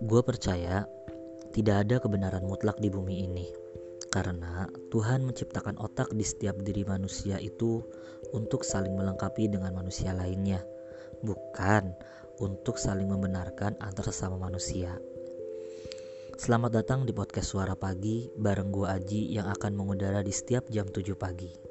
Gue percaya tidak ada kebenaran mutlak di bumi ini, karena Tuhan menciptakan otak di setiap diri manusia itu untuk saling melengkapi dengan manusia lainnya, bukan untuk saling membenarkan antar sesama manusia. Selamat datang di podcast Suara Pagi bareng gue Aji yang akan mengudara di setiap jam 7 pagi.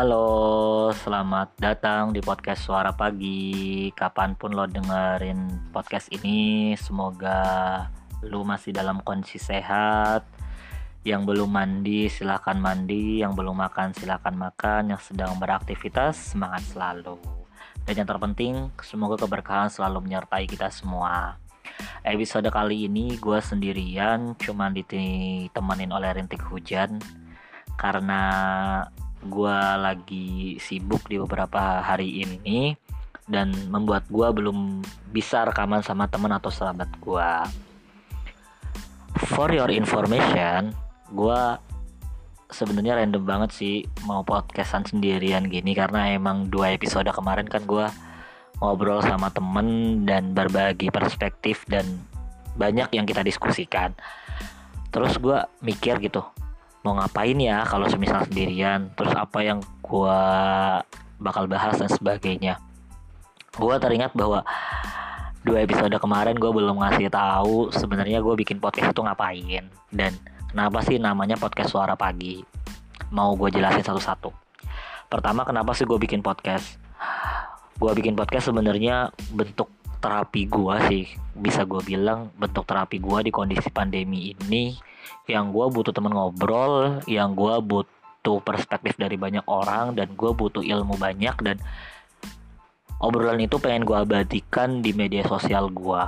Halo, selamat datang di podcast Suara Pagi. Kapan pun lo dengerin podcast ini, semoga lu masih dalam kondisi sehat. Yang belum mandi, silahkan mandi. Yang belum makan, silahkan makan. Yang sedang beraktivitas, semangat selalu. Dan yang terpenting, semoga keberkahan selalu menyertai kita semua. Episode kali ini gue sendirian, cuman ditemenin oleh rintik hujan karena gue lagi sibuk di beberapa hari ini dan membuat gue belum bisa rekaman sama temen atau sahabat gue. For your information, gue sebenarnya random banget sih mau podcastan sendirian gini karena emang dua episode kemarin kan gue ngobrol sama temen dan berbagi perspektif dan banyak yang kita diskusikan. Terus gue mikir gitu, mau ngapain ya kalau semisal sendirian? Terus apa yang gue bakal bahas dan sebagainya. Gue teringat bahwa dua episode kemarin gue belum ngasih tahu sebenarnya gue bikin podcast itu ngapain dan kenapa sih namanya podcast suara pagi? Mau gue jelasin satu-satu. Pertama kenapa sih gue bikin podcast? Gue bikin podcast sebenarnya bentuk terapi gue sih bisa gue bilang bentuk terapi gue di kondisi pandemi ini yang gue butuh temen ngobrol yang gue butuh perspektif dari banyak orang dan gue butuh ilmu banyak dan obrolan itu pengen gue abadikan di media sosial gue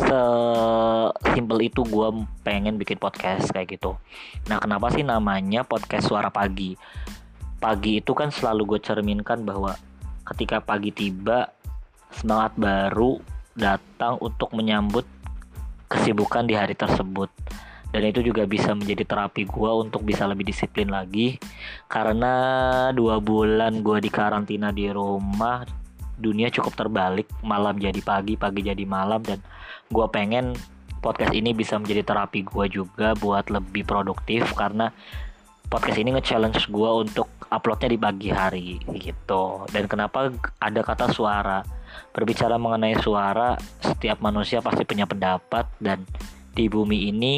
sesimpel itu gue pengen bikin podcast kayak gitu. Nah kenapa sih namanya podcast suara pagi? Pagi itu kan selalu gue cerminkan bahwa ketika pagi tiba semangat baru datang untuk menyambut kesibukan di hari tersebut. Dan itu juga bisa menjadi terapi gue untuk bisa lebih disiplin lagi. Karena dua bulan gue di karantina di rumah dunia cukup terbalik. Malam jadi pagi pagi jadi malam. Dan gue pengen podcast ini bisa menjadi terapi gue juga buat lebih produktif. Karena podcast ini nge-challenge gue untuk uploadnya di pagi hari gitu. Dan kenapa ada kata suara berbicara mengenai suara setiap manusia pasti punya pendapat dan di bumi ini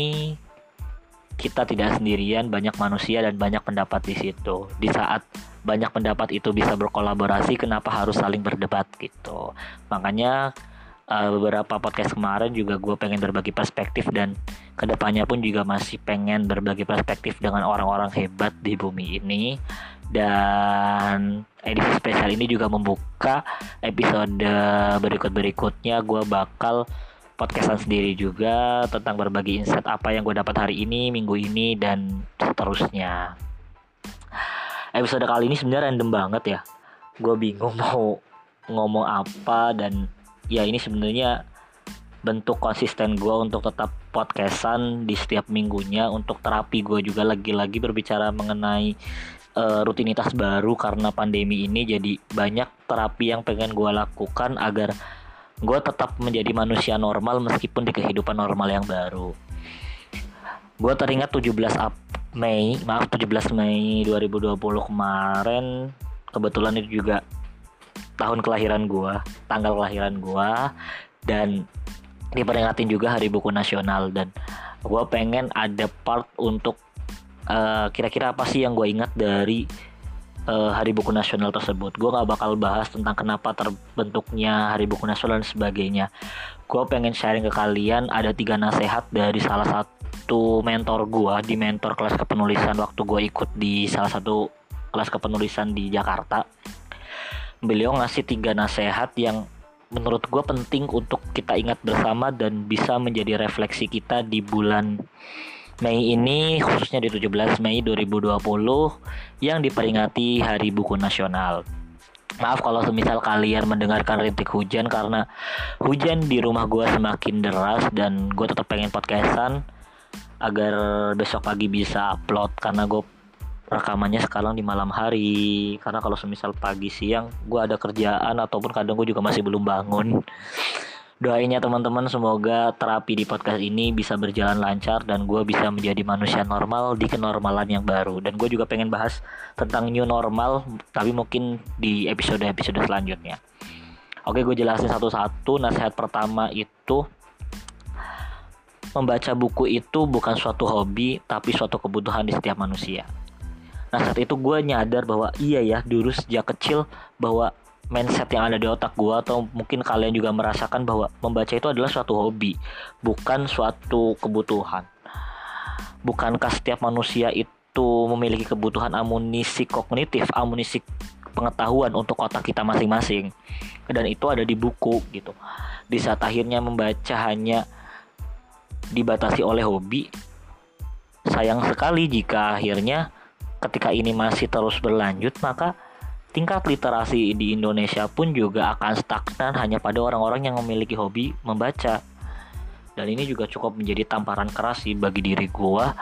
kita tidak sendirian banyak manusia dan banyak pendapat di situ. Di saat banyak pendapat itu bisa berkolaborasi kenapa harus saling berdebat gitu? Makanya uh, beberapa podcast kemarin juga gue pengen berbagi perspektif dan ke depannya pun juga masih pengen berbagi perspektif dengan orang-orang hebat di bumi ini dan edisi spesial ini juga membuka episode berikut-berikutnya gue bakal podcastan sendiri juga tentang berbagi insight apa yang gue dapat hari ini, minggu ini dan seterusnya. Episode kali ini sebenarnya random banget ya. Gue bingung mau ngomong apa dan ya ini sebenarnya bentuk konsisten gue untuk tetap podcastan di setiap minggunya untuk terapi gue juga lagi-lagi berbicara mengenai uh, rutinitas baru karena pandemi ini. Jadi banyak terapi yang pengen gue lakukan agar gue tetap menjadi manusia normal meskipun di kehidupan normal yang baru. Gue teringat 17 Ap Mei maaf 17 Mei 2020 kemarin. Kebetulan itu juga tahun kelahiran gue tanggal kelahiran gue dan diperingatin juga hari buku nasional dan gue pengen ada part untuk eh, kira-kira apa sih yang gue ingat dari uh, Hari Buku Nasional tersebut. Gue gak bakal bahas tentang kenapa terbentuknya Hari Buku Nasional dan sebagainya. Gue pengen sharing ke kalian ada tiga nasihat dari salah satu mentor gue di mentor kelas kepenulisan waktu gue ikut di salah satu kelas kepenulisan di Jakarta. Beliau ngasih tiga nasihat yang menurut gue penting untuk kita ingat bersama dan bisa menjadi refleksi kita di bulan Mei ini khususnya di 17 Mei 2020 yang diperingati Hari Buku Nasional. Maaf kalau semisal kalian mendengarkan rintik hujan karena hujan di rumah gue semakin deras dan gue tetap pengen podcastan agar besok pagi bisa upload karena gue rekamannya sekarang di malam hari karena kalau semisal pagi siang gue ada kerjaan ataupun kadang gue juga masih belum bangun Doainnya teman-teman semoga terapi di podcast ini bisa berjalan lancar dan gue bisa menjadi manusia normal di kenormalan yang baru. Dan gue juga pengen bahas tentang new normal, tapi mungkin di episode-episode selanjutnya. Oke, gue jelasin satu-satu. Nasihat pertama itu membaca buku itu bukan suatu hobi, tapi suatu kebutuhan di setiap manusia. Nah saat itu gue nyadar bahwa iya ya dulu sejak kecil bahwa mindset yang ada di otak gue atau mungkin kalian juga merasakan bahwa membaca itu adalah suatu hobi bukan suatu kebutuhan. Bukankah setiap manusia itu memiliki kebutuhan amunisi kognitif amunisi pengetahuan untuk otak kita masing-masing? Dan itu ada di buku gitu. Di saat akhirnya membaca hanya dibatasi oleh hobi sayang sekali jika akhirnya ketika ini masih terus berlanjut maka tingkat literasi di Indonesia pun juga akan stagnan hanya pada orang-orang yang memiliki hobi membaca. Dan ini juga cukup menjadi tamparan keras sih bagi diri gua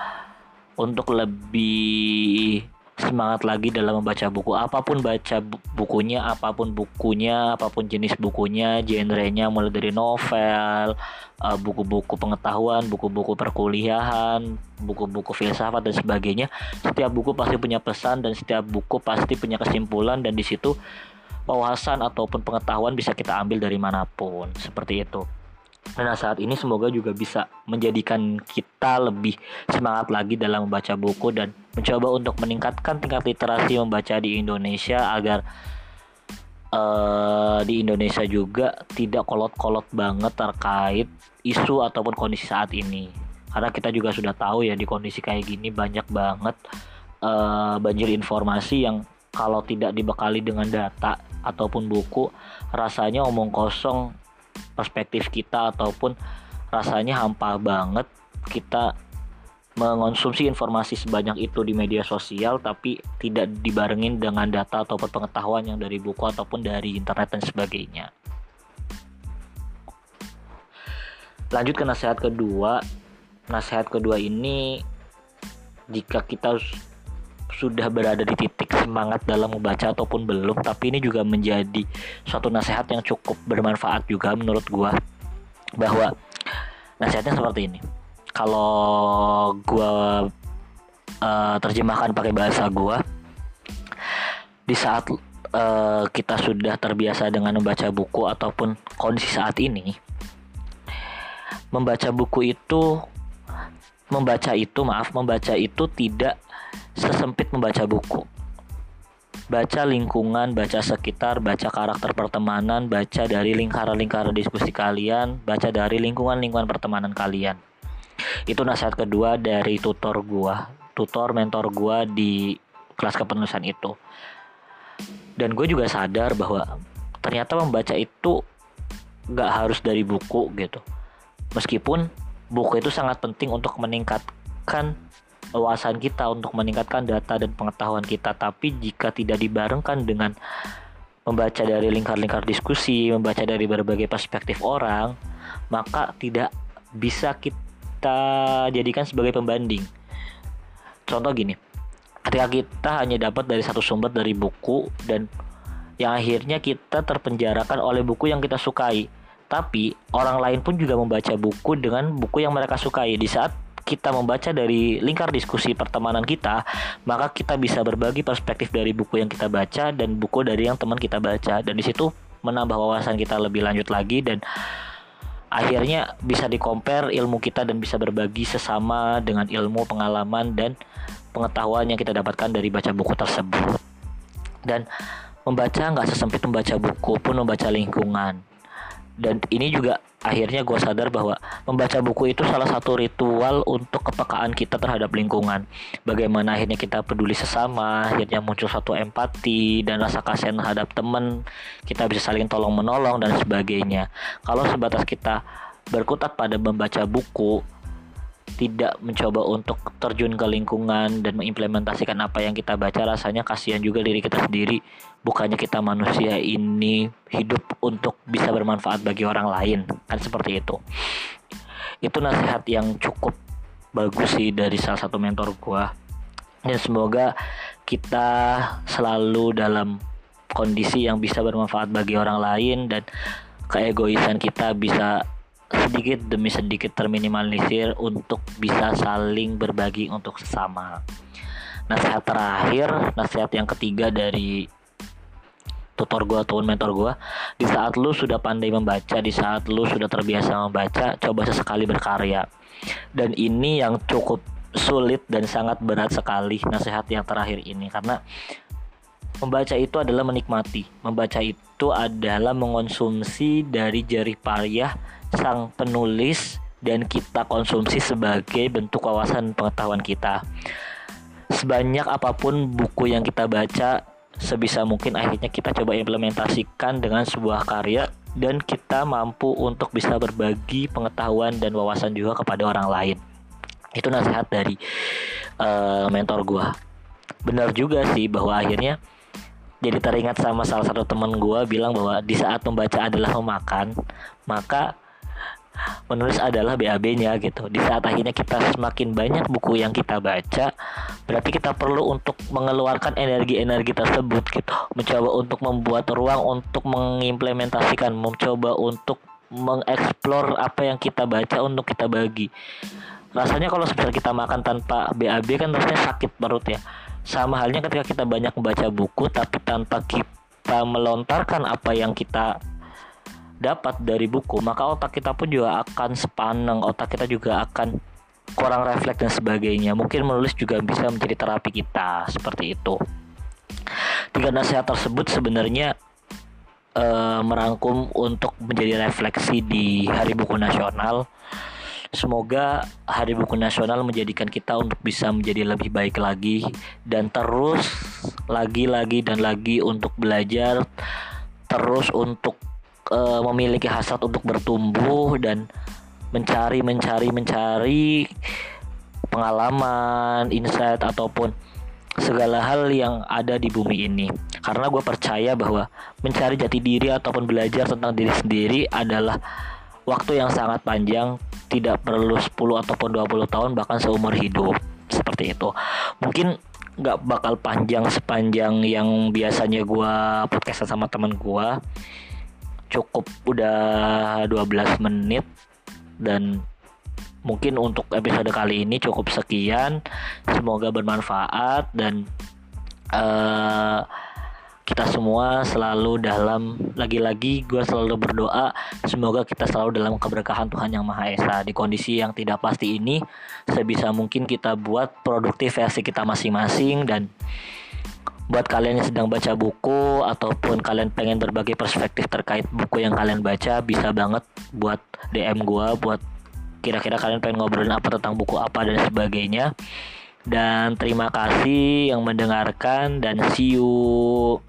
untuk lebih semangat lagi dalam membaca buku. Apa pun baca bukunya apa pun bukunya apa pun jenis bukunya genrenya mulai dari novel uh, buku-buku pengetahuan buku-buku perkuliahan buku-buku filsafat dan sebagainya setiap buku pasti punya pesan dan setiap buku pasti punya kesimpulan dan di situ wawasan ataupun pengetahuan bisa kita ambil dari mana pun. Seperti itu. Nah saat ini semoga juga bisa menjadikan kita lebih semangat lagi dalam membaca buku dan mencoba untuk meningkatkan tingkat literasi membaca di Indonesia agar uh, di Indonesia juga tidak kolot-kolot banget terkait isu ataupun kondisi saat ini. Karena kita juga sudah tahu ya di kondisi kayak gini banyak banget uh, banjir informasi yang kalau tidak dibekali dengan data ataupun buku rasanya omong kosong perspektif kita ataupun rasanya hampa banget kita mengonsumsi informasi sebanyak itu di media sosial tapi tidak dibarengin dengan data ataupun pengetahuan yang dari buku ataupun dari internet dan sebagainya. Lanjut ke nasihat kedua. Nasihat kedua ini jika kita sudah berada di titik semangat dalam membaca ataupun belum tapi ini juga menjadi suatu nasihat yang cukup bermanfaat juga menurut gua bahwa nasihatnya seperti ini kalau gua uh, terjemahkan pakai bahasa gua di saat uh, kita sudah terbiasa dengan membaca buku ataupun kondisi saat ini membaca buku itu membaca itu maaf membaca itu tidak sesempit membaca buku. Baca lingkungan, baca sekitar, baca karakter pertemanan, baca dari lingkaran-lingkaran diskusi kalian, baca dari lingkungan-lingkungan pertemanan kalian. Itu nasihat kedua dari tutor gua, tutor mentor gua di kelas kepenulisan itu. Dan gue juga sadar bahwa ternyata membaca itu gak harus dari buku gitu. Meskipun buku itu sangat penting untuk meningkatkan wawasan kita untuk meningkatkan data dan pengetahuan kita tapi jika tidak dibarengkan dengan membaca dari lingkar-lingkar diskusi membaca dari berbagai perspektif orang maka tidak bisa kita jadikan sebagai pembanding. Contoh gini ketika kita hanya dapat dari satu sumber dari buku dan yang akhirnya kita terpenjarakan oleh buku yang kita sukai tapi orang lain pun juga membaca buku dengan buku yang mereka sukai. Di saat kita membaca dari lingkar diskusi pertemanan kita, maka kita bisa berbagi perspektif dari buku yang kita baca dan buku dari yang teman kita baca. Dan di situ menambah wawasan kita lebih lanjut lagi dan akhirnya bisa dikompar ilmu kita dan bisa berbagi sesama dengan ilmu pengalaman dan pengetahuan yang kita dapatkan dari baca buku tersebut. Dan membaca nggak sesempit membaca buku pun membaca lingkungan dan ini juga akhirnya gue sadar bahwa membaca buku itu salah satu ritual untuk kepekaan kita terhadap lingkungan. Bagaimana akhirnya kita peduli sesama akhirnya muncul satu empati dan rasa kasihan terhadap teman kita bisa saling tolong menolong dan sebagainya. Kalau sebatas kita berkutat pada membaca buku tidak mencoba untuk terjun ke lingkungan dan mengimplementasikan apa yang kita baca rasanya kasihan juga diri kita sendiri. Bukannya kita manusia ini hidup untuk bisa bermanfaat bagi orang lain. Kan seperti itu. Itu nasihat yang cukup bagus sih dari salah satu mentor gua. Dan semoga kita selalu dalam kondisi yang bisa bermanfaat bagi orang lain dan keegoisan kita bisa sedikit demi sedikit terminimalisir untuk bisa saling berbagi untuk sesama. Nasihat terakhir, nasihat yang ketiga dari tutor gue ataupun mentor gue di saat lu sudah pandai membaca di saat lu sudah terbiasa membaca coba sesekali berkarya dan ini yang cukup sulit dan sangat berat sekali nasihat yang terakhir ini karena membaca itu adalah menikmati membaca itu adalah mengonsumsi dari jari payah sang penulis dan kita konsumsi sebagai bentuk wawasan pengetahuan kita. Sebanyak apa pun buku yang kita baca, sebisa mungkin akhirnya kita coba implementasikan dengan sebuah karya dan kita mampu untuk bisa berbagi pengetahuan dan wawasan juga kepada orang lain. Itu nasihat dari uh, mentor gua. Benar juga sih bahwa akhirnya jadi teringat sama salah satu teman gua bilang bahwa di saat membaca adalah memakan, maka menulis adalah BAB-nya gitu. Di saat akhirnya kita semakin banyak buku yang kita baca, berarti kita perlu untuk mengeluarkan energi-energi tersebut gitu. Mencoba untuk membuat ruang untuk mengimplementasikan, mencoba untuk mengeksplor apa yang kita baca untuk kita bagi. Rasanya kalau sebenarnya kita makan tanpa BAB kan rasanya sakit perut ya. Sama halnya ketika kita banyak membaca buku tapi tanpa kita melontarkan apa yang kita dapat dari buku, maka otak kita pun juga akan sepaneng, otak kita juga akan kurang refleks dan sebagainya. Mungkin menulis juga bisa menjadi terapi kita seperti itu. Tiga nasihat tersebut sebenarnya uh, merangkum untuk menjadi refleksi di Hari Buku Nasional. Semoga Hari Buku Nasional menjadikan kita untuk bisa menjadi lebih baik lagi dan terus lagi-lagi dan lagi untuk belajar, terus untuk uh, memiliki hasrat untuk bertumbuh dan mencari mencari mencari pengalaman, insight ataupun segala hal yang ada di bumi ini. Karena gue percaya bahwa mencari jati diri ataupun belajar tentang diri sendiri adalah waktu yang sangat panjang, tidak perlu 10 ataupun 20 tahun bahkan seumur hidup. Seperti itu. Mungkin nggak bakal panjang sepanjang yang biasanya gue podcast sama teman gue cukup udah 12 menit dan mungkin untuk episode kali ini cukup sekian semoga bermanfaat dan uh, kita semua selalu dalam lagi-lagi gue selalu berdoa semoga kita selalu dalam keberkahan Tuhan yang Maha Esa. Di kondisi yang tidak pasti ini sebisa mungkin kita buat produktif versi kita masing-masing dan buat kalian yang sedang baca buku ataupun kalian pengen berbagi perspektif terkait buku yang kalian baca bisa banget buat DM gua buat kira-kira kalian pengen ngobrolin apa tentang buku apa dan sebagainya. Dan terima kasih yang mendengarkan dan see you